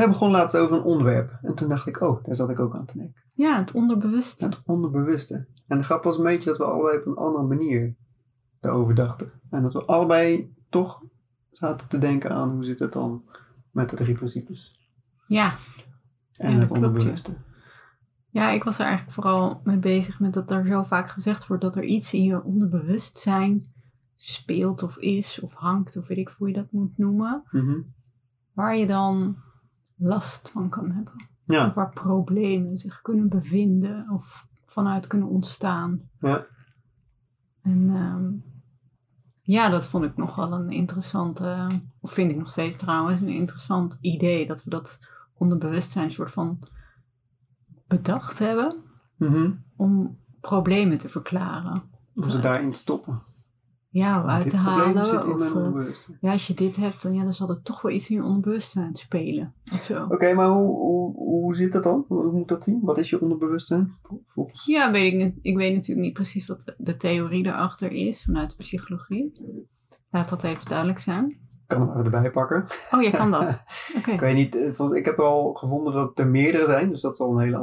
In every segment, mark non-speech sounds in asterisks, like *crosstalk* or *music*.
Jij begon laatst over een onderwerp en toen dacht ik, oh, daar zat ik ook aan te denken. Ja, het onderbewuste. Het onderbewuste. En de grap was een beetje dat we allebei op een andere manier daarover dachten. En dat we allebei toch zaten te denken aan hoe zit het dan met de drie principes. Ja. En Ja, het klopt, onderbewuste. Ja, ik was er eigenlijk vooral mee bezig met dat er zo vaak gezegd wordt dat er iets in je onderbewustzijn speelt of is of hangt of weet ik hoe je dat moet noemen. Mhm. Waar je dan last van kan hebben. Ja, Of waar problemen zich kunnen bevinden of vanuit kunnen ontstaan. ja. En ehm, ja, dat vond ik nog wel een interessante, of vind ik nog steeds trouwens, een interessant idee. Dat we dat onderbewustzijn soort van bedacht hebben Mhm. om problemen te verklaren. Om ze daarin te stoppen. Ja, uit te halen. zit in Of, mijn onderbewuste. ja, als je dit hebt, dan, ja, dan zal er toch wel iets in je onderbewustzijn spelen. Oké, maar hoe, hoe, hoe zit dat dan? Hoe moet dat zien? Wat is je onderbewustzijn? Vol- Volgens... Ja, weet ik, ik weet natuurlijk niet precies wat de, theorie erachter is vanuit de psychologie. Laat dat even duidelijk zijn. Ik kan hem erbij pakken. Oh, je kan dat. *laughs* Oké. Niet, eh, ik heb al gevonden dat er meerdere zijn, dus dat is al een hele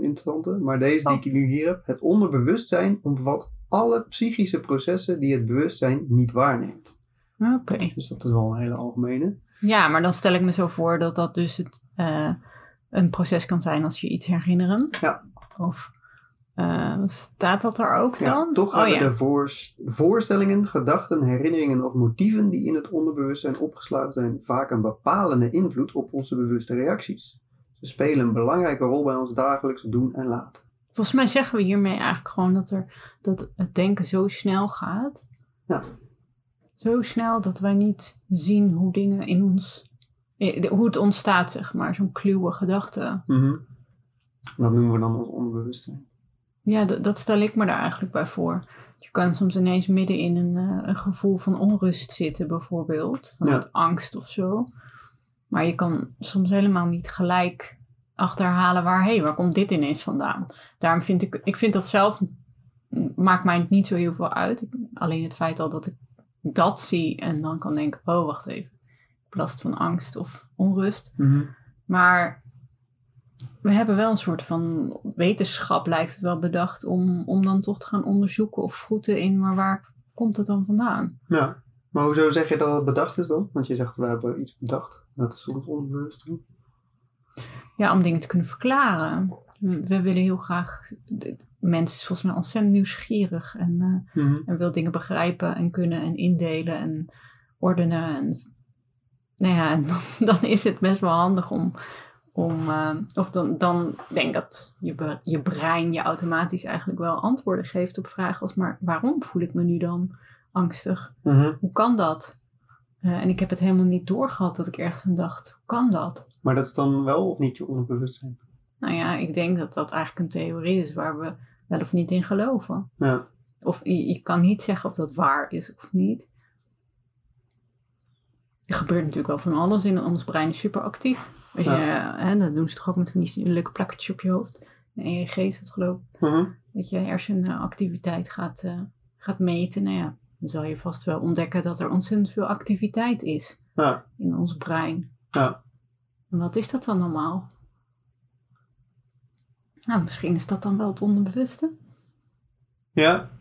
interessante. Maar deze die ik nu hier heb, het onderbewustzijn omvat alle psychische processen die het bewustzijn niet waarneemt. Oké. Dus dat is wel een hele algemene. Ja, maar dan stel ik me zo voor dat dat dus het, eh, een proces kan zijn als je iets herinneren. Ja. Of eh, staat dat er ook dan? Ja, toch oh, hebben ja. de voorst- voorstellingen, gedachten, herinneringen of motieven die in het onderbewustzijn opgeslagen zijn vaak een bepalende invloed op onze bewuste reacties. Ze spelen een belangrijke rol bij ons dagelijks doen en laten. Volgens mij zeggen we hiermee eigenlijk gewoon dat, er, dat het denken zo snel gaat. Ja. Zo snel dat wij niet zien hoe dingen in ons... eh, Hoe het ontstaat, zeg maar. Zo'n kluwe gedachte. Dat noemen we dan ons onderbewustzijn. Ja, dat stel ik me daar eigenlijk bij voor. Je kan soms ineens midden in een, eh, een gevoel van onrust zitten, bijvoorbeeld. Vanuit angst of zo. Maar je kan soms helemaal niet gelijk achterhalen waar, hé, waar komt dit ineens vandaan? Daarom vind ik, ik vind dat zelf, maakt mij niet zo heel veel uit. Alleen het feit al dat ik dat zie en dan kan denken, oh, wacht even. Ik last van angst of onrust. Maar we hebben wel een soort van wetenschap, lijkt het wel bedacht, om, om dan toch te gaan onderzoeken of voeten in, maar waar komt het dan vandaan? Ja. Maar hoezo zeg je dat het bedacht is dan? Want je zegt we hebben iets bedacht. Dat is ons onderbewustzijn. Ja, om dingen te kunnen verklaren. We, we willen heel graag, de, mens is volgens mij ontzettend nieuwsgierig en, eh, en wil dingen begrijpen en kunnen en indelen en ordenen. En, nou ja, en dan, *laughs* dan is het best wel handig om, om eh, of dan, dan denk ik dat je, je brein je automatisch eigenlijk wel antwoorden geeft op vragen als, maar waarom voel ik me nu dan angstig? Mhm. Hoe kan dat? Eh, en ik heb het helemaal niet doorgehad dat ik ergens aan dacht, hoe kan dat? Maar dat is dan wel of niet je onderbewustzijn? Nou ja, ik denk dat dat eigenlijk een theorie is waar we wel of niet in geloven. Ja. Of je, je kan niet zeggen of dat waar is of niet. Er gebeurt natuurlijk wel van alles in ons brein is super actief. Als je, hè, dat doen ze toch ook met van die leuke plakkertjes op je hoofd. De EEG is dat geloof ik. Mhm. Dat je hersenactiviteit gaat, eh, gaat meten. Nou ja, dan zal je vast wel ontdekken dat er ontzettend veel activiteit is Ja. in ons brein. Ja. En wat is dat dan normaal? Nou, misschien is dat dan wel het onderbewuste. Ja.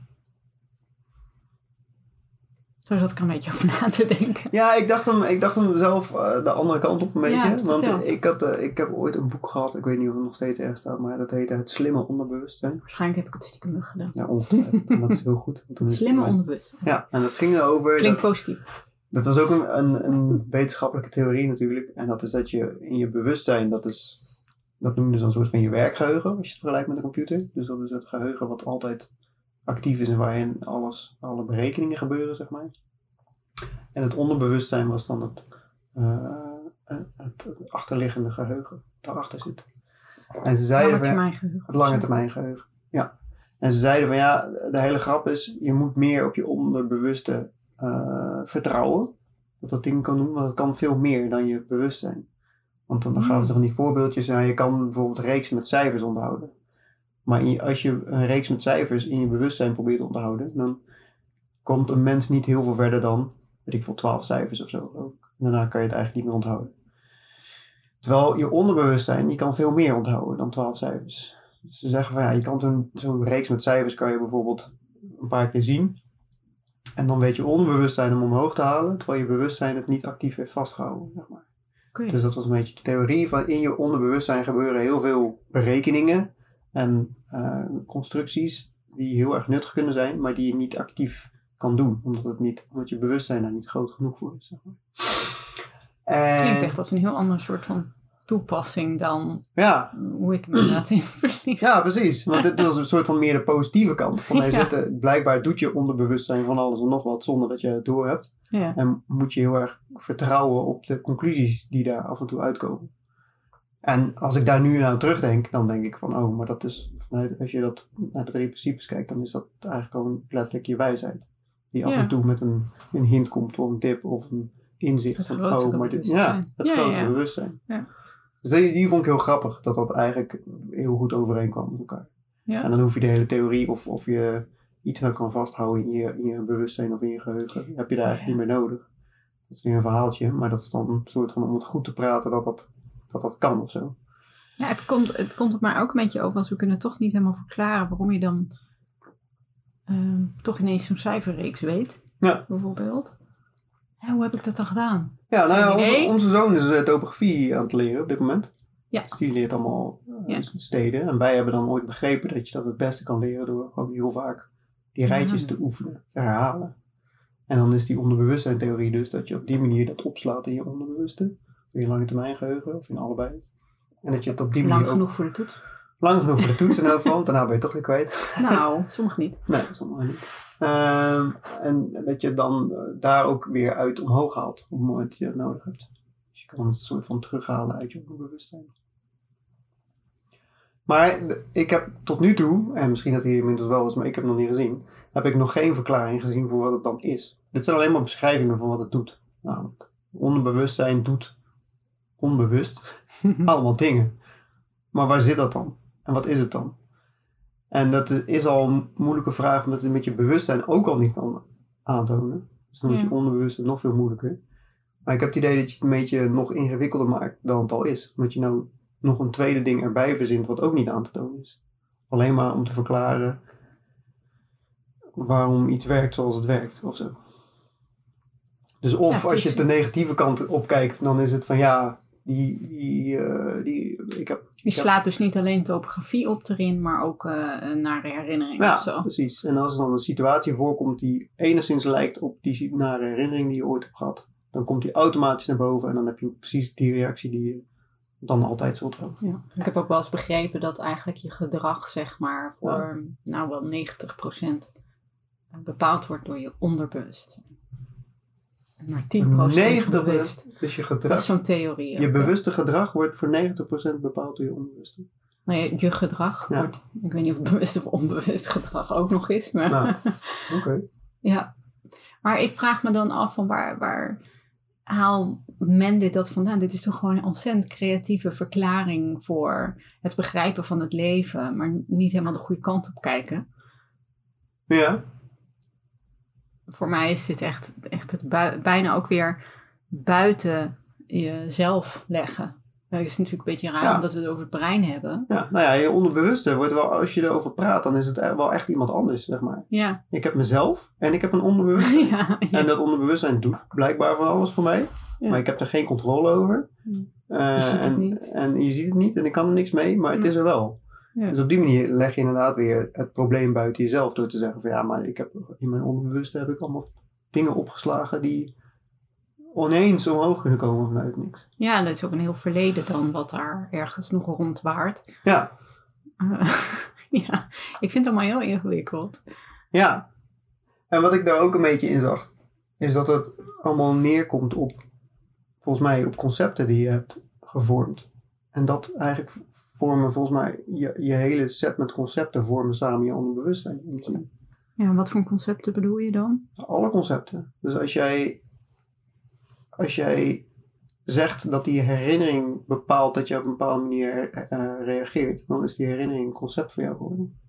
Zo zat ik er een beetje over na te denken. Ja, ik dacht hem, ik dacht hem zelf eh, de andere kant op een beetje. Ja, want ik, had, eh, ik heb ooit een boek gehad, ik weet niet of het nog steeds ergens staat, maar dat heette Het Slimme Onderbewustzijn. Waarschijnlijk heb ik het stiekem gedaan. Ja, ongetwijfeld. en dat is heel goed. Het slimme het- onderbewuste. Ja, en dat ging erover. Klinkt Dat, positief. dat was ook een, een, een wetenschappelijke theorie natuurlijk. En dat is dat je in je bewustzijn, dat is, dat noemen ze dan een soort van je werkgeheugen, als je het vergelijkt met een computer. Dus dat is het geheugen wat altijd actief is en waarin alles, alle berekeningen gebeuren, zeg maar. En het onderbewustzijn was dan het, eh, het achterliggende geheugen, daarachter zit. En ze zeiden Lange termijn geheugen. het lange termijn geheugen. Ja. En ze zeiden van ja, de hele grap is, je moet meer op je onderbewuste eh, vertrouwen. Dat dat ding kan doen, want het kan veel meer dan je bewustzijn. Want dan, dan Hmm. gaven ze van die voorbeeldjes, ja, je kan bijvoorbeeld reeksen met cijfers onthouden. Maar als je een reeks met cijfers in je bewustzijn probeert te onthouden, dan komt een mens niet heel veel verder dan, weet ik veel, 12 cijfers of zo. ik. Daarna kan je het eigenlijk niet meer onthouden. Terwijl je onderbewustzijn, je kan veel meer onthouden dan 12 cijfers. Dus ze zeggen van ja, je kan zo'n zo'n reeks met cijfers kan je bijvoorbeeld een paar keer zien. En dan weet je onderbewustzijn hem omhoog te halen, terwijl je bewustzijn het niet actief heeft vastgehouden. Zeg maar. Dus dat was een beetje de theorie van in je onderbewustzijn gebeuren heel veel berekeningen en eh, constructies die heel erg nuttig kunnen zijn, maar die je niet actief kan doen, omdat, het niet, omdat je bewustzijn daar niet groot genoeg voor is. Zeg maar. En- Klinkt echt als een heel ander soort van toepassing dan Ja, hoe ik me inderdaad in verliefd. Ja, precies. Want dit is een soort van meer de positieve kant. Van hij Ja. zit, blijkbaar doet je onderbewustzijn van alles en nog wat zonder dat je het door hebt. Ja. En moet je heel erg vertrouwen op de conclusies die daar af en toe uitkomen. En als ik daar nu aan terugdenk, dan denk ik van, oh, maar dat is, als je dat naar de drie principes kijkt, dan is dat eigenlijk gewoon letterlijk je wijsheid. Die af Ja. en toe met een, een hint komt of een tip of een inzicht. Het van, grotere oh, maar dit, ja, het Ja, grotere ja. bewustzijn. Ja. Dus die, die vond ik heel grappig, dat dat eigenlijk heel goed overeenkwam met elkaar. Ja. En dan hoef je de hele theorie of, of je iets nou kan vasthouden in je, in je bewustzijn of in je geheugen, heb je daar eigenlijk niet meer nodig. Dat is weer een verhaaltje, maar dat is dan een soort van om het goed te praten dat dat, dat, dat kan of zo. Ja, het komt, het komt op mij ook een beetje over, want we kunnen toch niet helemaal verklaren waarom je dan ehm, toch ineens zo'n cijferreeks weet, Ja. bijvoorbeeld. Ja, hoe heb ik dat dan gedaan? Ja, nou ja, onze, onze zoon is eh, topografie aan het leren op dit moment. Ja. Dus die leert allemaal eh, Ja. steden. En wij hebben dan ooit begrepen dat je dat het beste kan leren door gewoon heel vaak die rijtjes te oefenen, te herhalen. En dan is die onderbewustzijntheorie dus dat je op die manier dat opslaat in je onderbewuste. In je lange termijn geheugen, of in allebei. En dat je het op die manier Lang ook genoeg voor de toets? lang genoeg voor de toetsen en overal, want daarna ben je toch weer kwijt. *laughs* Nou, sommige niet. Nee, dat allemaal niet. Ehm, en dat je dan eh, daar ook weer uit omhoog haalt op het moment dat je het nodig hebt. Dus je kan het een soort van terughalen uit je onderbewustzijn. Maar ik heb tot nu toe, en misschien dat hij inmiddels wel is, maar ik heb het nog niet gezien, heb ik nog geen verklaring gezien voor wat het dan is. Dit zijn alleen maar beschrijvingen van wat het doet. Namelijk, onderbewustzijn doet onbewust *laughs* allemaal dingen. Maar waar zit dat dan? En wat is het dan? En dat is, is al een moeilijke vraag, omdat je met je bewustzijn ook al niet kan aantonen. Dus dan wordt je Ja. onderbewustzijn nog veel moeilijker. Maar ik heb het idee dat je het een beetje nog ingewikkelder maakt dan het al is. Omdat je nou nog een tweede ding erbij verzint wat ook niet aan te tonen is. Alleen maar om te verklaren waarom iets werkt zoals het werkt of zo. Dus of Ja, het als je de negatieve kant opkijkt, dan is het van ja, die, die, eh, die ik heb Je ik heb- slaat dus niet alleen topografie op erin, maar ook eh naar herinneringen Ja, of zo. precies. En als er dan een situatie voorkomt die enigszins lijkt op die nare herinnering die je ooit hebt gehad, dan komt die automatisch naar boven en dan heb je precies die reactie die je dan altijd zult hebben. Ja. Ik heb ook wel eens begrepen dat eigenlijk je gedrag, zeg maar, voor nou wel 90% bepaald wordt door je onderbewust. Maar 10% bewust. Dus je Dat gedrag, is zo'n theorie. je bewuste gedrag wordt voor 90% bepaald door je onbewuste. Nou, je, je gedrag Ja. wordt, ik weet niet of het bewust of onbewust gedrag ook nog is, maar Nou, *laughs* oké. ja. Maar ik vraag me dan af van waar, waar haal men dit dat vandaan? Dit is toch gewoon een ontzettend creatieve verklaring voor het begrijpen van het leven, maar niet helemaal de goede kant op kijken. Ja, Voor mij is dit echt, echt het bijna ook weer buiten jezelf leggen. Dat is natuurlijk een beetje raar Ja. omdat we het over het brein hebben. ja, nou ja, je onderbewuste wordt wel, als je erover praat, dan is het e- wel echt iemand anders, zeg maar. Ja, Ik heb mezelf en ik heb een *laughs* ja, ja. En dat onderbewustzijn doet blijkbaar van alles voor mij. Maar ik heb er geen controle over. Hmm. Eh, Je ziet het en, niet. En je ziet het niet en ik kan er niks mee, maar het is er wel. Ja. Dus op die manier leg je inderdaad weer het probleem buiten jezelf. Door te zeggen van ja, maar ik heb, in mijn onderbewuste heb ik allemaal dingen opgeslagen die oneens omhoog kunnen komen vanuit niks. Ja, dat is ook een heel verleden dan wat daar ergens nog rondwaart. Ja, Eh, *laughs* ja, ik vind het allemaal heel ingewikkeld. ja. En wat ik daar ook een beetje in zag, is dat het allemaal neerkomt op, volgens mij, op concepten die je hebt gevormd. En dat eigenlijk vormen volgens mij je, je hele set met concepten vormen samen je onderbewustzijn. Ja, wat voor concepten bedoel je dan? Alle concepten. Dus als jij, als jij zegt dat die herinnering bepaalt dat je op een bepaalde manier eh, reageert, dan is die herinnering een concept voor jou geworden.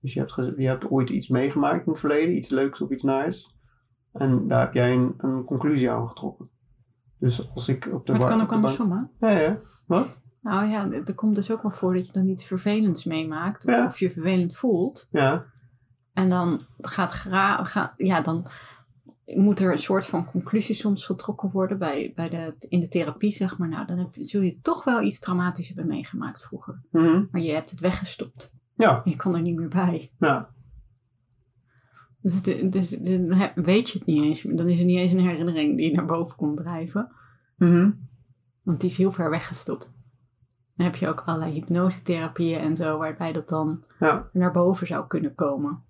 Dus je hebt, je hebt ooit iets meegemaakt in het verleden, iets leuks of iets naars. En daar heb jij een, een conclusie aan getrokken. Dus als ik op de Maar het kan ook andersom, hè? Ja, ja. Wat? Nou ja, er komt dus ook wel voor dat je dan iets vervelends meemaakt. Of, Ja. of je vervelend voelt. Ja. En dan gaat gra ja, dan moet er een soort van conclusie soms getrokken worden bij, bij de, in de therapie, zeg maar. Nou, dan heb, zul je toch wel iets traumatisch hebben meegemaakt vroeger. Mhm. Maar je hebt het weggestopt. Ja. Je kan er niet meer bij. Ja. Dus, het, dus dan weet je het niet eens. Dan is er niet eens een herinnering die naar boven komt drijven. Mhm. Want die is heel ver weggestopt. Dan heb je ook allerlei hypnosetherapieën en zo, waarbij dat dan Ja. naar boven zou kunnen komen.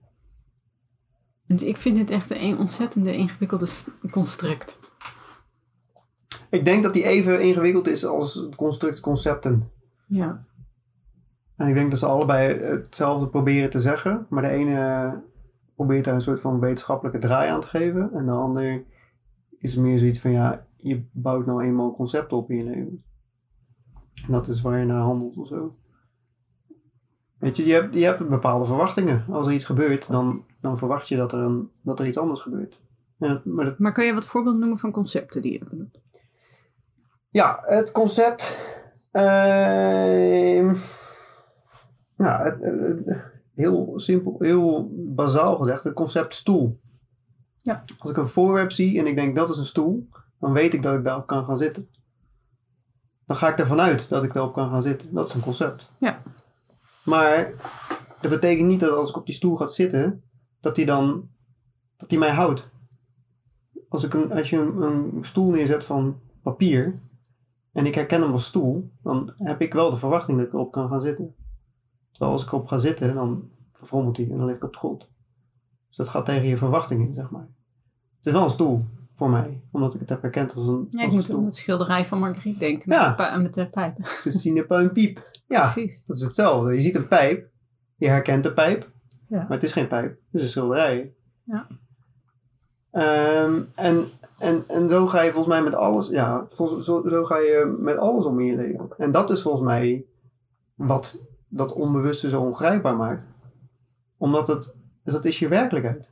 Dus ik vind dit echt een ontzettende ingewikkelde construct. Ik denk dat die even ingewikkeld is als het construct concepten. Ja. En ik denk dat ze allebei hetzelfde proberen te zeggen. Maar de ene probeert daar een soort van wetenschappelijke draai aan te geven. En de ander is meer zoiets van ja, je bouwt nou eenmaal concepten op in je leven. En dat is waar je naar handelt of zo. Weet je, je hebt, je hebt bepaalde verwachtingen. Als er iets gebeurt, dan, dan verwacht je dat er, een, dat er iets anders gebeurt. Dat- maar dat, Maar kun je wat voorbeelden noemen van concepten die je benoemt? Ja, het concept. ehm nou, het, het- het- heel simpel, heel bazaal gezegd, het concept stoel. Ja. Als ik een voorwerp zie en ik denk dat is een stoel, dan weet ik dat ik daarop kan gaan zitten. Dan ga ik ervan uit dat ik daarop kan gaan zitten. Dat is een concept. Ja. Maar dat betekent niet dat als ik op die stoel ga zitten, dat die dan dat die mij houdt. Als, ik een, als je een, een stoel neerzet van papier en ik herken hem als stoel, dan heb ik wel de verwachting dat ik erop kan gaan zitten. Terwijl als ik erop ga zitten, dan verfrommelt hij en dan lig ik op de grond. Dus dat gaat tegen je verwachting in, zeg maar. Het is wel een stoel voor mij, omdat ik het heb herkend als een, Ja, ik moet aan het schilderij van Marguerite denken met, Ja. de, met de pijp. Ze zien een piep. Ja, Precies. dat is hetzelfde. Je ziet een pijp, je herkent de pijp, Ja. maar het is geen pijp, het is een schilderij. Ja. Ehm, en, en, en zo ga je volgens mij met alles, ja, vol- zo, zo ga je met alles om in je leven. En dat is volgens mij wat dat onbewuste zo ongrijpbaar maakt. Omdat het, dat is je werkelijkheid.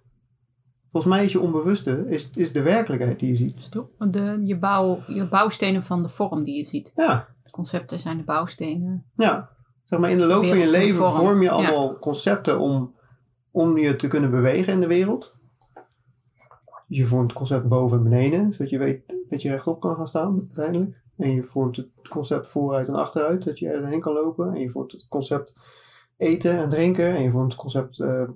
Volgens mij is je onbewuste is, is de werkelijkheid die je ziet. De, je, bouw, je bouwstenen van de vorm die je ziet. Ja, De concepten zijn de bouwstenen. ja. Zeg maar in de loop van je leven vorm. vorm je Ja. allemaal concepten om, om je te kunnen bewegen in de wereld. Dus je vormt het concept boven en beneden, zodat je weet dat je rechtop kan gaan staan uiteindelijk. En je vormt het concept vooruit en achteruit, dat je ergens heen kan lopen. En je vormt het concept eten en drinken. En je vormt het concept eh, eh,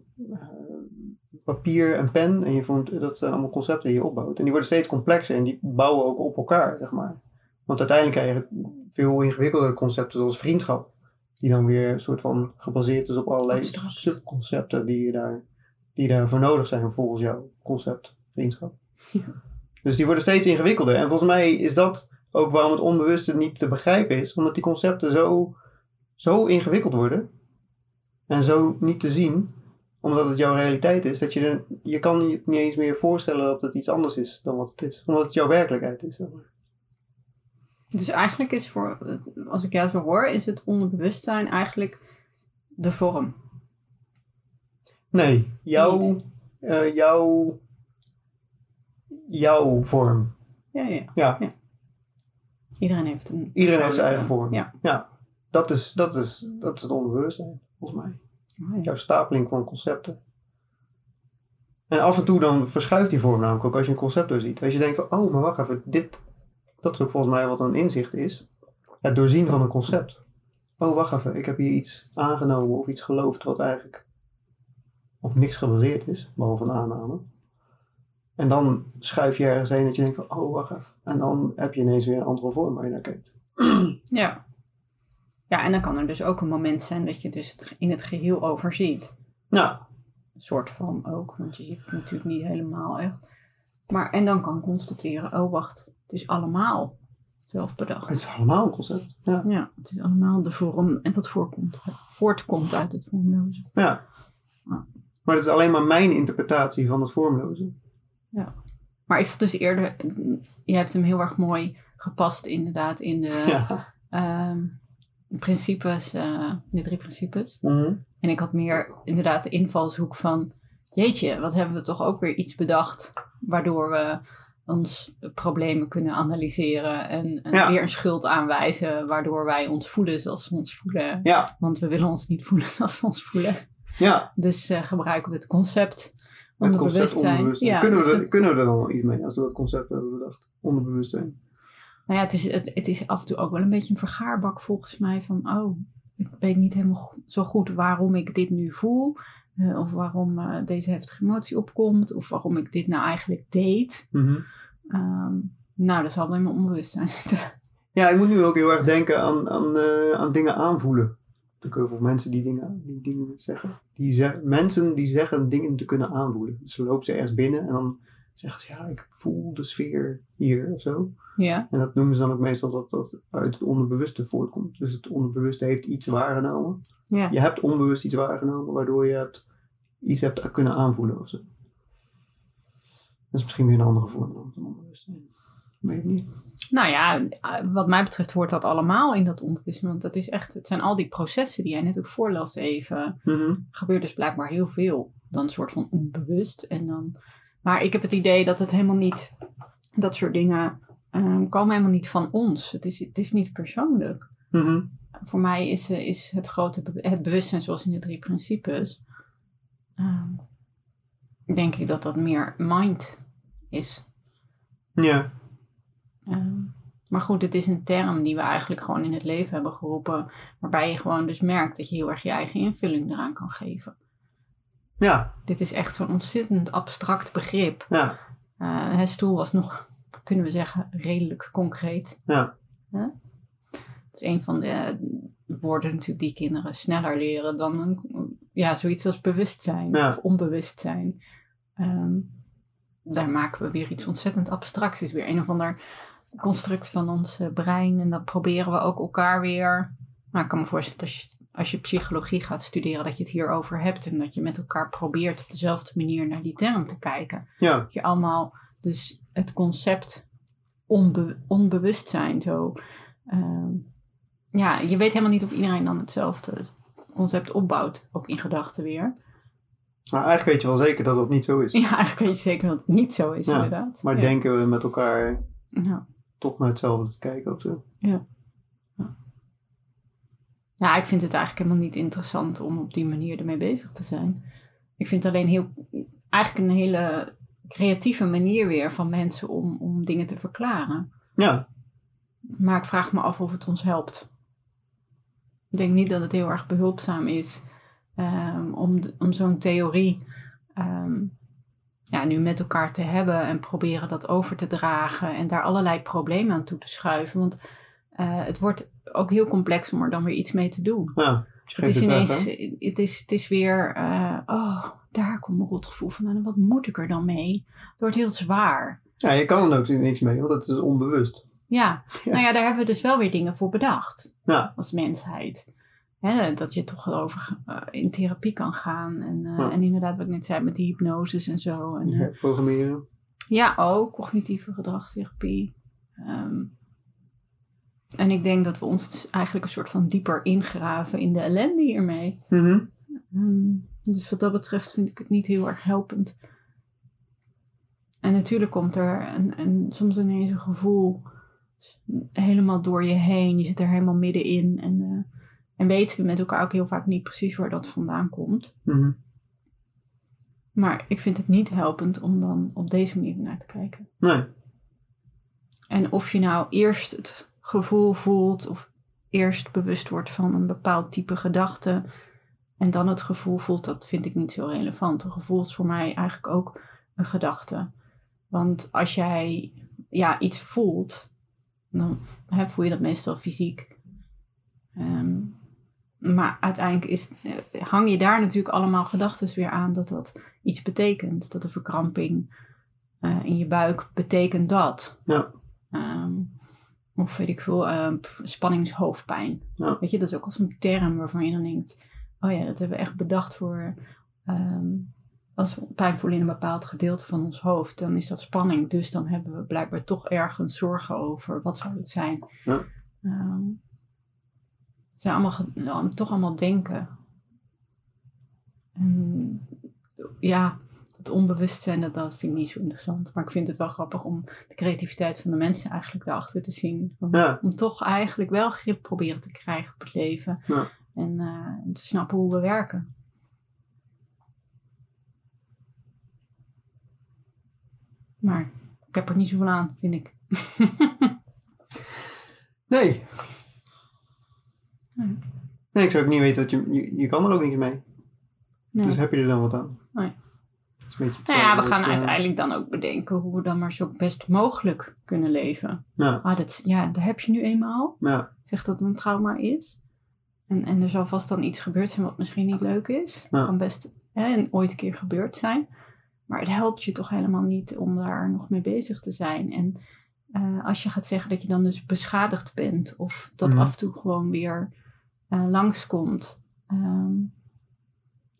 papier en pen. En je vormt, dat zijn allemaal concepten die je opbouwt. En die worden steeds complexer en die bouwen ook op elkaar, zeg maar. Want uiteindelijk krijg je veel ingewikkeldere concepten zoals vriendschap. Die dan weer een soort van gebaseerd is op allerlei Abstract. subconcepten die, je daar, die daarvoor nodig zijn volgens jouw concept vriendschap. Ja. Dus die worden steeds ingewikkelder. En volgens mij is dat ook waarom het onbewuste niet te begrijpen is. Omdat die concepten zo, zo ingewikkeld worden. En zo niet te zien. Omdat het jouw realiteit is. Dat je, er, je kan je niet eens meer voorstellen dat het iets anders is dan wat het is. Omdat het jouw werkelijkheid is. zeg maar. Dus eigenlijk is voor, als ik jou zo hoor, is het onderbewustzijn eigenlijk de vorm. Nee, jouw, eh, jouw, jouw vorm. Ja, ja. Ja, Iedereen heeft een iedereen heeft zijn eigen vorm. Ja. Ja, dat is, dat is, dat is het onbewustzijn, volgens mij. Jouw stapeling van concepten. En af en toe dan verschuift die vorm namelijk ook als je een concept doorziet. Als je denkt van, oh, maar wacht even, dit, dat is ook volgens mij wat een inzicht is. Het doorzien van een concept. Oh, wacht even, ik heb hier iets aangenomen of iets geloofd wat eigenlijk op niks gebaseerd is, behalve een aanname. En dan schuif je ergens heen dat je denkt van, oh, wacht even. En dan heb je ineens weer een andere vorm waar je naar kijkt. ja. Ja, en dan kan er dus ook een moment zijn dat je dus het in het geheel overziet. Nou, Een soort van ook, want je ziet het natuurlijk niet helemaal echt. Maar, en dan kan constateren, oh wacht, het is allemaal zelf bedacht. Het is allemaal een concept. Ja. Ja, het is allemaal de vorm en wat voorkomt, voortkomt uit het vormloze. ja. Ja. Maar het is alleen maar mijn interpretatie van het vormloze. Maar ik zat dus eerder, je hebt hem heel erg mooi gepast inderdaad in de Ja. ehm, principes, eh, de drie principes. Mhm. En ik had meer inderdaad de invalshoek van, jeetje, wat hebben we toch ook weer iets bedacht waardoor we ons problemen kunnen analyseren en, en Ja. weer een schuld aanwijzen waardoor wij ons voelen zoals we ons voelen. Ja. Want we willen ons niet voelen zoals we ons voelen. Ja. Dus eh, gebruiken we het concept onderbewustzijn. onderbewustzijn. Ja, kunnen, we dus er, het- kunnen we er dan wel iets mee als we dat concept hebben bedacht? Onderbewustzijn. Nou ja, het is, het, het is af en toe ook wel een beetje een vergaarbak volgens mij van, oh, ik weet niet helemaal zo goed waarom ik dit nu voel. eh, of waarom eh, deze heftige emotie opkomt. Of waarom ik dit nou eigenlijk deed. Mhm. Ehm, nou, dat zal wel in mijn onbewustzijn zitten. Ja, ik moet nu ook heel erg denken aan, aan, eh, aan dingen aanvoelen. Er heel veel mensen die dingen, die dingen zeggen. Die ze- mensen die zeggen dingen te kunnen aanvoelen. Dus ze lopen ze ergens binnen en dan zeggen ze, ja, ik voel de sfeer hier of zo. Ja, En dat noemen ze dan ook meestal dat dat uit het onderbewuste voortkomt. Dus het onderbewuste heeft iets waargenomen. ja. Je hebt onbewust iets waargenomen, waardoor je hebt, iets hebt kunnen aanvoelen of zo. Dat is misschien weer een andere vorm dan van onbewustzijn. Weet ik niet. Nou ja, wat mij betreft hoort dat allemaal in dat onbewustzijn. Want dat is echt, het zijn al die processen die jij net ook voorlas even. Mhm. gebeurt dus blijkbaar heel veel. Dan een soort van onbewust. En dan... Maar ik heb het idee dat het helemaal niet... Dat soort dingen ehm, komen helemaal niet van ons. Het is, het is niet persoonlijk. Mhm. Voor mij is, eh, is het grote het bewustzijn zoals in de drie principes... ehm, denk ik dat dat meer mind is. Ja. Ehm, maar goed, het is een term die we eigenlijk gewoon in het leven hebben geroepen. Waarbij je gewoon dus merkt dat je heel erg je eigen invulling eraan kan geven. Ja. Dit is echt zo'n ontzettend abstract begrip. Ja. Eh, het stoel was nog, kunnen we zeggen, redelijk concreet. Ja. Het is een van de eh, woorden natuurlijk die kinderen sneller leren dan een, ja, zoiets als bewustzijn Ja. of onbewustzijn. Ehm, daar maken we weer iets ontzettend abstracts. Het is weer een of ander construct van ons eh, brein. En dat proberen we ook elkaar weer. Nou, ik kan me voorstellen als je, als je psychologie gaat studeren, dat je het hierover hebt. En dat je met elkaar probeert op dezelfde manier naar die term te kijken. Ja. Dat je allemaal dus het concept onbe onbewustzijn zo. ehm, ja, je weet helemaal niet of iedereen dan hetzelfde concept opbouwt, ook in gedachten weer. Maar eigenlijk weet je wel zeker dat dat niet zo is. *laughs* Ja, eigenlijk weet je zeker dat het niet zo is, Ja, inderdaad. Maar ja. denken we met elkaar toch naar hetzelfde te kijken of zo? ja, ik vind het eigenlijk helemaal niet interessant om op die manier ermee bezig te zijn. Ik vind het alleen heel, eigenlijk een hele creatieve manier weer van mensen om, om dingen te verklaren. Ja. Maar ik vraag me af of het ons helpt. Ik denk niet dat het heel erg behulpzaam is ehm, om, om zo'n theorie ehm, ja, nu met elkaar te hebben en proberen dat over te dragen en daar allerlei problemen aan toe te schuiven. Want eh, het wordt ook heel complex om er dan weer iets mee te doen. Ja. Het is ineens, het is, het is weer, eh, oh, daar komt mijn rotgevoel vandaan. Wat moet ik er dan mee? Het wordt heel zwaar. Ja, je kan er ook niks mee, want het is onbewust. Ja. Ja. nou ja, daar hebben we dus wel weer dingen voor bedacht Ja. als mensheid. Hè, dat je toch over eh, in therapie kan gaan. En, Ja. en inderdaad, wat ik net zei, met die hypnoses en zo. En, Ja, Programmeren. ja, ook cognitieve gedragstherapie. Ehm, en ik denk dat we ons dus eigenlijk een soort van dieper ingraven in de ellende hiermee. Mhm. Ehm, dus wat dat betreft vind ik het niet heel erg helpend. En natuurlijk komt er een, een, soms ineens een gevoel helemaal door je heen. Je zit er helemaal middenin. En, eh, en weten we met elkaar ook heel vaak niet precies waar dat vandaan komt. Mhm. Maar ik vind het niet helpend om dan op deze manier naar te kijken. Nee. En of je nou eerst het gevoel voelt of eerst bewust wordt van een bepaald type gedachte en dan het gevoel voelt, dat vind ik niet zo relevant. Een gevoel is voor mij eigenlijk ook een gedachte. Want als jij ja, iets voelt, dan hè, voel je dat meestal fysiek. Ehm, maar uiteindelijk is, eh, hang je daar natuurlijk allemaal gedachten weer aan dat dat iets betekent. Dat de verkramping eh, in je buik betekent dat. Ja. Ehm, Of weet ik veel, eh, pff, spanningshoofdpijn. Ja. Weet je, dat is ook al zo'n term waarvan je dan denkt... Oh ja, dat hebben we echt bedacht voor... ehm, als we pijn voelen in een bepaald gedeelte van ons hoofd, dan is dat spanning. Dus dan hebben we blijkbaar toch ergens zorgen over. Wat zou het zijn? Ja. Ehm, het zijn allemaal, toch allemaal denken. En, ja, het onbewustzijn, dat, dat vind ik niet zo interessant. Maar ik vind het wel grappig om de creativiteit van de mensen eigenlijk daarachter te zien. Om, Ja. om toch eigenlijk wel grip proberen te krijgen op het leven. Ja. En eh, te snappen hoe we werken. Maar ik heb er niet zoveel aan, vind ik. *laughs* Nee. Nee. Nee, ik zou ook niet weten dat je, je... Je kan er ook niks mee. Nee. Dus heb je er dan wat aan? Nee. Dat is een beetje nou ja, we gaan als, eh, uiteindelijk dan ook bedenken hoe we dan maar zo best mogelijk kunnen leven. Ja, Ah, dat, ja, daar heb je nu eenmaal. ja, Zegt dat het een trauma is. En, en er zal vast dan iets gebeurd zijn wat misschien niet leuk is. Ja. Kan best hè, ooit een keer gebeurd zijn. Maar het helpt je toch helemaal niet om daar nog mee bezig te zijn. En eh, als je gaat zeggen dat je dan dus beschadigd bent. Of dat Mhm. af en toe gewoon weer eh, langskomt. ehm,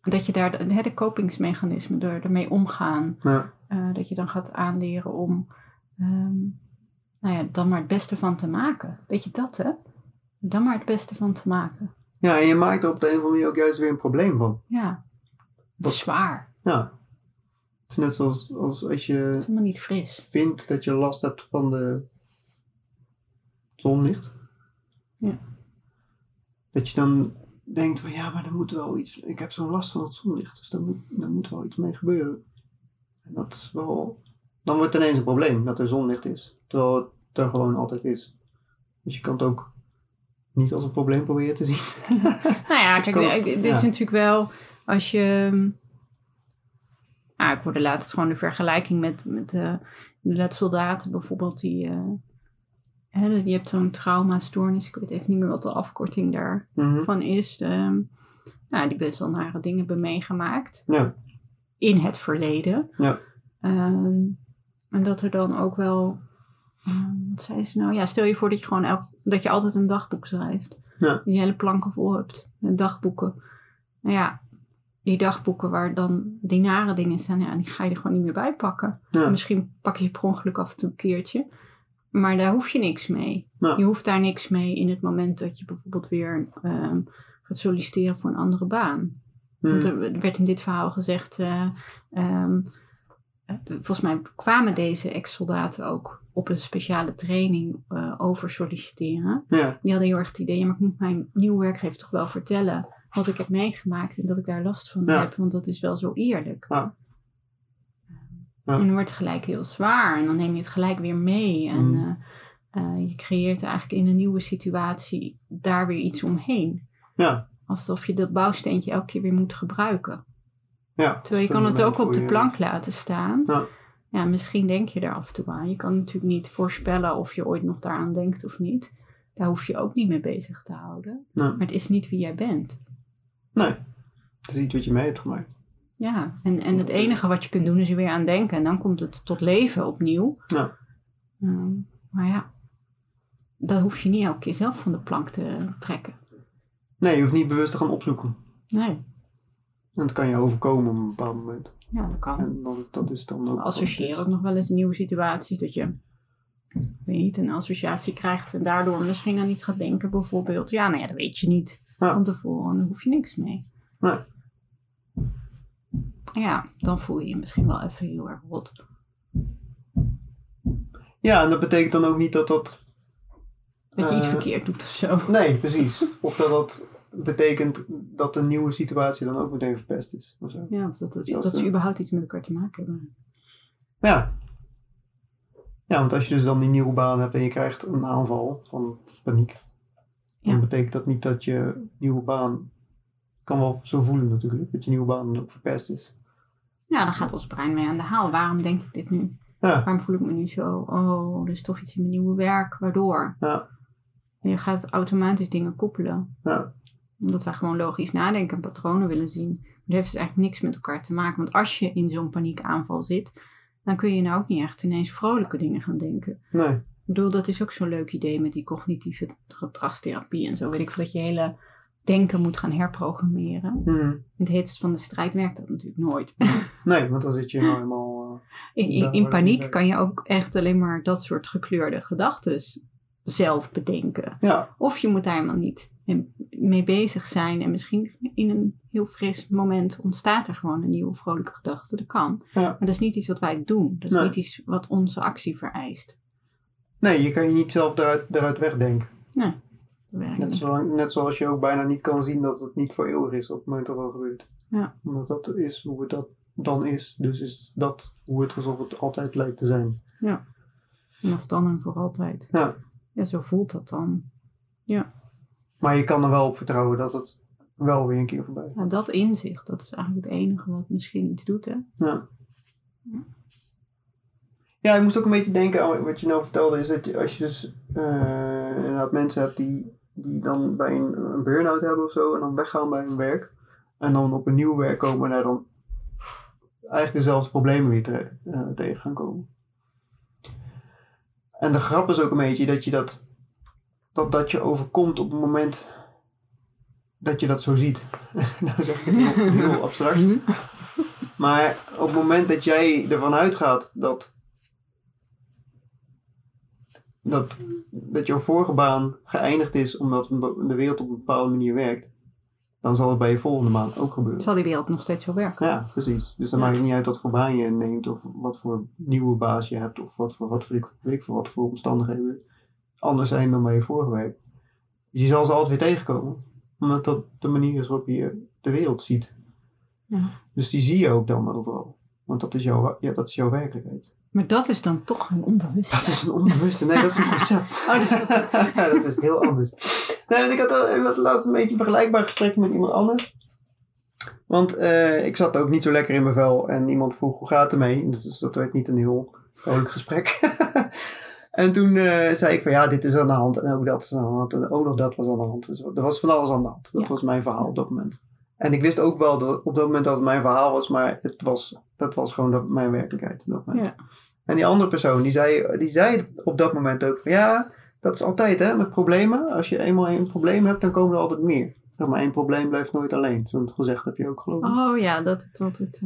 dat je daar de, de kopingsmechanismen er, ermee omgaan. ja. eh, dat je dan gaat aanleren om ehm, nou ja, dan maar het beste van te maken. Weet je dat, hè? Dan maar het beste van te maken. Ja, en je maakt er op de een of andere manier ook juist weer een probleem van. Ja, het Dat- is zwaar. Ja. Het is net zoals als, als Het je is helemaal niet fris. vindt dat je last hebt van de zonlicht. Ja. Dat je dan denkt van ja, maar er moet wel iets. Ik heb zo'n last van het zonlicht, dus daar moet, daar moet wel iets mee gebeuren. En dat is wel. Dan wordt het ineens een probleem dat er zonlicht is. Terwijl het er gewoon altijd is. Dus je kan het ook niet als een probleem proberen te zien. *laughs* Nou ja, kijk, kan- eh, dit ja. is natuurlijk wel als je. Ah, ik hoorde laatst gewoon de vergelijking met, met eh, inderdaad soldaten bijvoorbeeld die. eh, hè, je hebt zo'n traumastoornis, ik weet even niet meer wat de afkorting daarvan Mhm. is. ehm, nou, die best wel nare dingen hebben meegemaakt Ja, in het verleden. Ja. Ehm, en dat er dan ook wel. ehm, wat zei ze nou? Ja, stel je voor dat je gewoon elk, dat je altijd een dagboek schrijft. Ja. Je hele planken vol hebt met dagboeken. Nou ja, die dagboeken waar dan die nare dingen staan, ja, die ga je er gewoon niet meer bij pakken. Ja. Misschien pak je ze per ongeluk af en toe een keertje. Maar daar hoef je niks mee. Ja. Je hoeft daar niks mee in het moment dat je bijvoorbeeld weer ehm, gaat solliciteren voor een andere baan. Want Mhm. er werd in dit verhaal gezegd, eh, ehm, eh, volgens mij kwamen deze ex-soldaten ook op een speciale training eh, over solliciteren. ja, Die hadden heel erg het idee, ja, maar ik moet mijn nieuwe werkgever toch wel vertellen wat ik heb meegemaakt en dat ik daar last van Ja. heb, want dat is wel zo eerlijk. Ja. Ja. En dan wordt het gelijk heel zwaar en dan neem je het gelijk weer mee en Mm. eh, eh, je creëert eigenlijk in een nieuwe situatie daar weer iets omheen. ja, Alsof je dat bouwsteentje elke keer weer moet gebruiken. ja. Terwijl je kan het ook op de plank laten staan. Ja. Ja, misschien denk je er af en toe aan. Je kan natuurlijk niet voorspellen of je ooit nog daaraan denkt of niet. Daar hoef je ook niet mee bezig te houden. Nee. Maar het is niet wie jij bent. Nee, het is iets wat je mee hebt gemaakt. Ja, en, en het enige wat je kunt doen is er weer aan denken. En dan komt het tot leven opnieuw. Ja. Ehm, maar ja, dat hoef je niet elke keer zelf van de plank te trekken. Nee, je hoeft niet bewust te gaan opzoeken. Nee, En dat kan je overkomen op een bepaald moment. ja, dat kan. En dan, dat is dan ook... We associëren ook nog wel eens nieuwe situaties dat je weet niet, een associatie krijgt en daardoor misschien aan iets gaat denken bijvoorbeeld. Ja, nou ja, dat weet je niet Ja. van tevoren, daar hoef je niks mee. Nee. Ja, dan voel je je misschien wel even heel erg rot. Ja, en dat betekent dan ook niet dat dat... Dat je iets Eh, verkeerd doet of zo. Nee, precies. Of dat dat betekent dat een nieuwe situatie dan ook meteen verpest is. Of zo. Ja, of dat, dat, Als dat ze de- überhaupt iets met elkaar te maken hebben. Ja. Ja, want als je dus dan die nieuwe baan hebt en je krijgt een aanval van paniek. Ja. Dan betekent dat niet dat je nieuwe baan... kan wel zo voelen natuurlijk, dat je nieuwe baan dan ook verpest is. Ja, dan gaat ons brein mee aan de haal. Waarom denk ik dit nu? Ja, Waarom voel ik me nu zo? Oh, er is toch iets in mijn nieuwe werk. Waardoor? ja, En je gaat automatisch dingen koppelen. ja. Omdat wij gewoon logisch nadenken en patronen willen zien. Maar dat heeft dus eigenlijk niks met elkaar te maken. Want als je in zo'n paniekaanval zit, dan kun je nou ook niet echt ineens vrolijke dingen gaan denken. Nee, bedoel, dat is ook zo'n leuk idee met die cognitieve gedragstherapie en zo. Weet ik veel, dat je hele denken moet gaan herprogrammeren. Mhm. In het heetst van de strijd werkt dat natuurlijk nooit. *laughs* Nee, want dan zit je nou helemaal... eh, In, paniek kan je ook echt alleen maar dat soort gekleurde gedachten zelf bedenken. ja, Of je moet daar helemaal niet mee bezig zijn. En misschien in een heel fris moment ontstaat er gewoon een nieuwe vrolijke gedachte. Dat kan. Ja. Maar dat is niet iets wat wij doen. Dat is Nee. niet iets wat onze actie vereist. nee, je kan je niet zelf eruit wegdenken. Nee, Net, net zoals je ook bijna niet kan zien dat het niet voor eeuwig is op het moment dat het gebeurt. Ja. Omdat dat is hoe het dat dan is. Dus is dat hoe het alsof het altijd lijkt te zijn. Vanaf dan en voor altijd. Ja. Ja, zo voelt dat dan. Maar je kan er wel op vertrouwen dat het wel weer een keer voorbij is. Ja, dat inzicht, dat is eigenlijk het enige wat misschien iets doet, hè? Ja. Ja, ik moest ook een beetje denken aan wat je nou vertelde. Is dat je, als je dus eh, inderdaad mensen hebt die, die dan bij een, een burn-out hebben of zo. En dan weggaan bij hun werk. En dan op een nieuw werk komen en daar dan eigenlijk dezelfde problemen weer te- eh, tegen gaan komen. En de grap is ook een beetje dat je dat, dat, dat je overkomt op het moment dat je dat zo ziet. *laughs* nou zeg ik het heel, heel abstract. Maar op het moment dat jij ervan uitgaat dat, dat, dat jouw vorige baan geëindigd is omdat de wereld op een bepaalde manier werkt, dan zal het bij je volgende baan ook gebeuren. Zal die wereld nog steeds zo werken? Ja, precies. Dus dan Ja. maakt het niet uit wat voor baan je neemt of wat voor nieuwe baas je hebt of wat voor, wat voor, weet ik veel, wat voor omstandigheden anders zijn dan bij je vorige werk. Dus je zal ze altijd weer tegenkomen. Omdat dat de manier is waarop je de wereld ziet. Ja. Dus die zie je ook dan overal. Want dat is jouw, ja, dat is jouw werkelijkheid. Maar dat is dan toch een onbewust. Dat is een onbewuste. Nee, dat is een *laughs* concept. Oh, dat is een concept. *laughs* ja, dat is heel anders. Nee, ik had al- ik had laatst een beetje een vergelijkbaar gesprek met iemand anders. Want eh, ik zat ook niet zo lekker in mijn vel. En iemand vroeg, hoe gaat het ermee? Dus dat werd niet een heel vrolijk gesprek. *laughs* en toen eh, zei ik van, ja, dit is aan de hand. En ook dat is aan de hand. En ook nog dat was aan de hand. Dus er was van alles aan de hand. Dat Ja. was mijn verhaal op dat moment. En ik wist ook wel dat op dat moment dat het mijn verhaal was. Maar het was, dat was gewoon dat, mijn werkelijkheid op dat moment. Ja. En die andere persoon, die zei, die zei op dat moment ook van, ja, dat is altijd hè, met problemen. Als je eenmaal een probleem hebt, dan komen er altijd meer. Zeg maar, één probleem blijft nooit alleen. Zo'n gezegd heb je ook geloof ik. Oh ja, dat het altijd.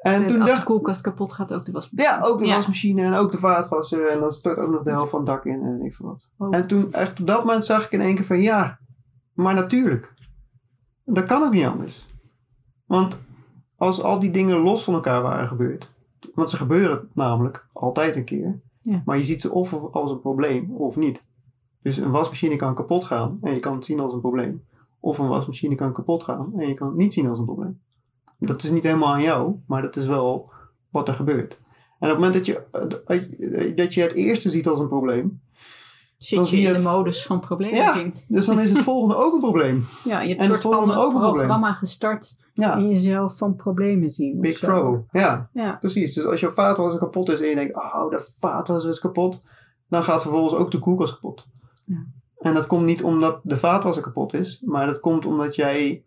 eh, en toen als dacht de koelkast kapot gaat, ook de wasmachine. ja, ook de Ja. wasmachine en ook de vaatwasser. En dan stort ook nog de helft van het dak in en weet ik wat. Oh. En toen, echt op dat moment zag ik in één keer van, ja, maar natuurlijk. Dat kan ook niet anders. Want als al die dingen los van elkaar waren gebeurd. Want ze gebeuren namelijk altijd een keer. Ja. Maar je ziet ze of als een probleem of niet. Dus een wasmachine kan kapot gaan en je kan het zien als een probleem. Of een wasmachine kan kapot gaan en je kan het niet zien als een probleem. Dat is niet helemaal aan jou, maar dat is wel wat er gebeurt. En op het moment dat je, dat je het eerste ziet als een probleem, Zit dan je je in de modus van problemen Ja. zien. dus dan is het *laughs* volgende ook een probleem. Ja, je hebt En het soort van ook een probleem. programma gestart Ja, in jezelf van problemen zien. Big zo. Pro. Ja, Ja. precies. Dus als jouw vaatwasser kapot is en je denkt, oh, de vaatwasser is kapot, dan gaat vervolgens ook de koelkast kapot. Ja. En dat komt niet omdat de vaatwasser kapot is, maar dat komt omdat jij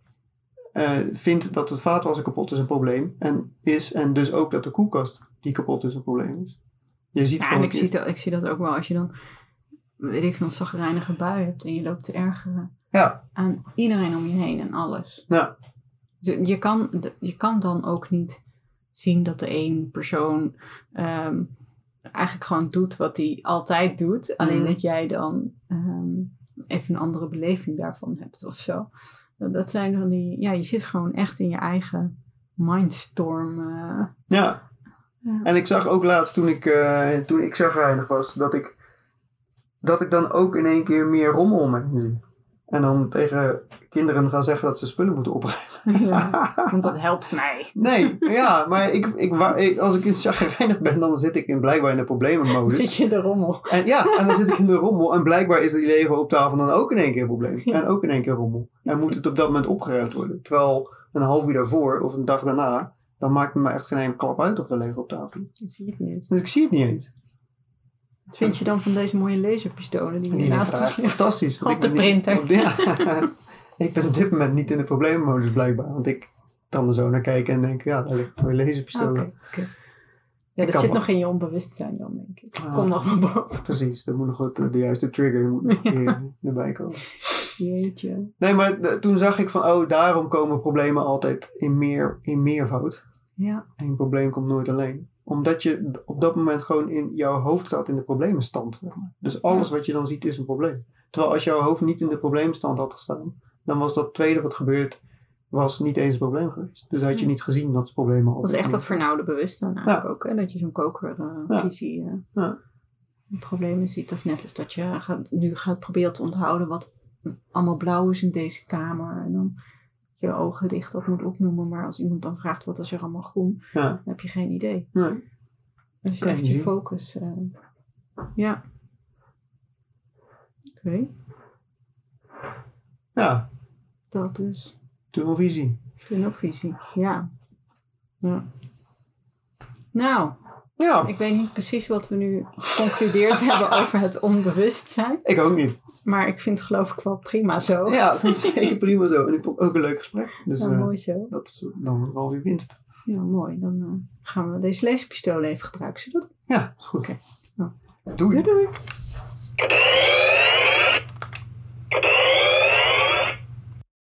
eh, vindt dat de vaatwasser kapot is een probleem en is en dus ook dat de koelkast die kapot is een probleem is. Je ziet Ja, en gewoon ik zie, dat, ik zie dat ook wel als je dan, weet ik veel, zagrijnige bui hebt en je loopt te ergeren Ja, aan iedereen om je heen en alles. ja, Je, je kan, je kan dan ook niet zien dat de één persoon ehm, eigenlijk gewoon doet wat hij altijd doet. Alleen Mhm. dat jij dan ehm, even een andere beleving daarvan hebt of zo. Dat, zijn dan die, ja, je zit gewoon echt in je eigen mindstorm. eh. ja. Ja. En ik zag ook laatst toen ik, eh toen ik zagrijnig was, dat ik, dat ik dan ook in één keer meer rommel om me heen zie. En dan tegen kinderen gaan zeggen dat ze spullen moeten opruimen. ja, *laughs* want dat helpt mij. Nee, ja, maar ik, ik, ik, als ik in chagrijnig ben, dan zit ik in blijkbaar in de problemenmodus. Zit je in de rommel. En ja, en dan zit ik in de rommel. En blijkbaar is die Lego op tafel dan ook in één keer een probleem. Ja. En ook in één keer rommel. En moet het op dat moment opgeruimd worden. Terwijl een half uur daarvoor of een dag daarna, dan maakt het me echt geen enkele klap uit of de Lego op tafel. Dat zie je niet eens. Dus ik zie het niet eens. Wat vind je dan van deze mooie laserpistolen die je naast je daar fantastisch. Op ik de niet- printer. *laughs* ja. ik ben op dit moment niet in de problemenmodus blijkbaar. Want ik kan er zo naar kijken en denk, ja, daar ligt een mooie oké. Ja, Ik dat zit wel- nog in je onbewustzijn dan, denk ik. Ah. Kom nog maar boven. Precies, er moet nog wat, eh, de juiste trigger moet nog een keer erbij komen. Jeetje. Nee, maar de- toen zag ik van, oh, daarom komen problemen altijd in, meer, in meervoud. Ja, Een probleem komt nooit alleen. Omdat je op dat moment gewoon in jouw hoofd staat in de problemenstand. Dus alles wat je dan ziet is een probleem. Terwijl als jouw hoofd niet in de probleemstand had gestaan, dan was dat tweede wat gebeurt, was niet eens een probleem geweest. Dus had je niet gezien dat de problemen dat altijd is echt dat vernauwde bewustzijn eigenlijk ook. Hè? Dat je zo'n kokervisie Ja. uh, Ja. problemen ziet. Dat is net als dat je gaat, nu gaat proberen te onthouden wat allemaal blauw is in deze kamer. En dan je ogen dicht dat moet opnoemen. Maar als iemand dan vraagt wat is er allemaal groen, Ja, dan heb je geen idee. nee. Dus je echt je focus. eh, ja. Oké, ja dat dus. tunnelvisie. Tunnelvisie, ja. ja. Nou, Ja, ik weet niet precies wat we nu geconcludeerd *laughs* hebben over het onbewustzijn. ik ook niet. Maar ik vind het geloof ik wel prima zo. Ja, het is zeker prima zo. En ik vond ook een leuk gesprek. Dus Ja, eh, mooi zo. dat is dan wel weer winst. Ja, mooi. Dan eh, gaan we deze leespistool even gebruiken. Zullen we dat? Ja, is goed. Oké. Nou. Doei. Doei doei.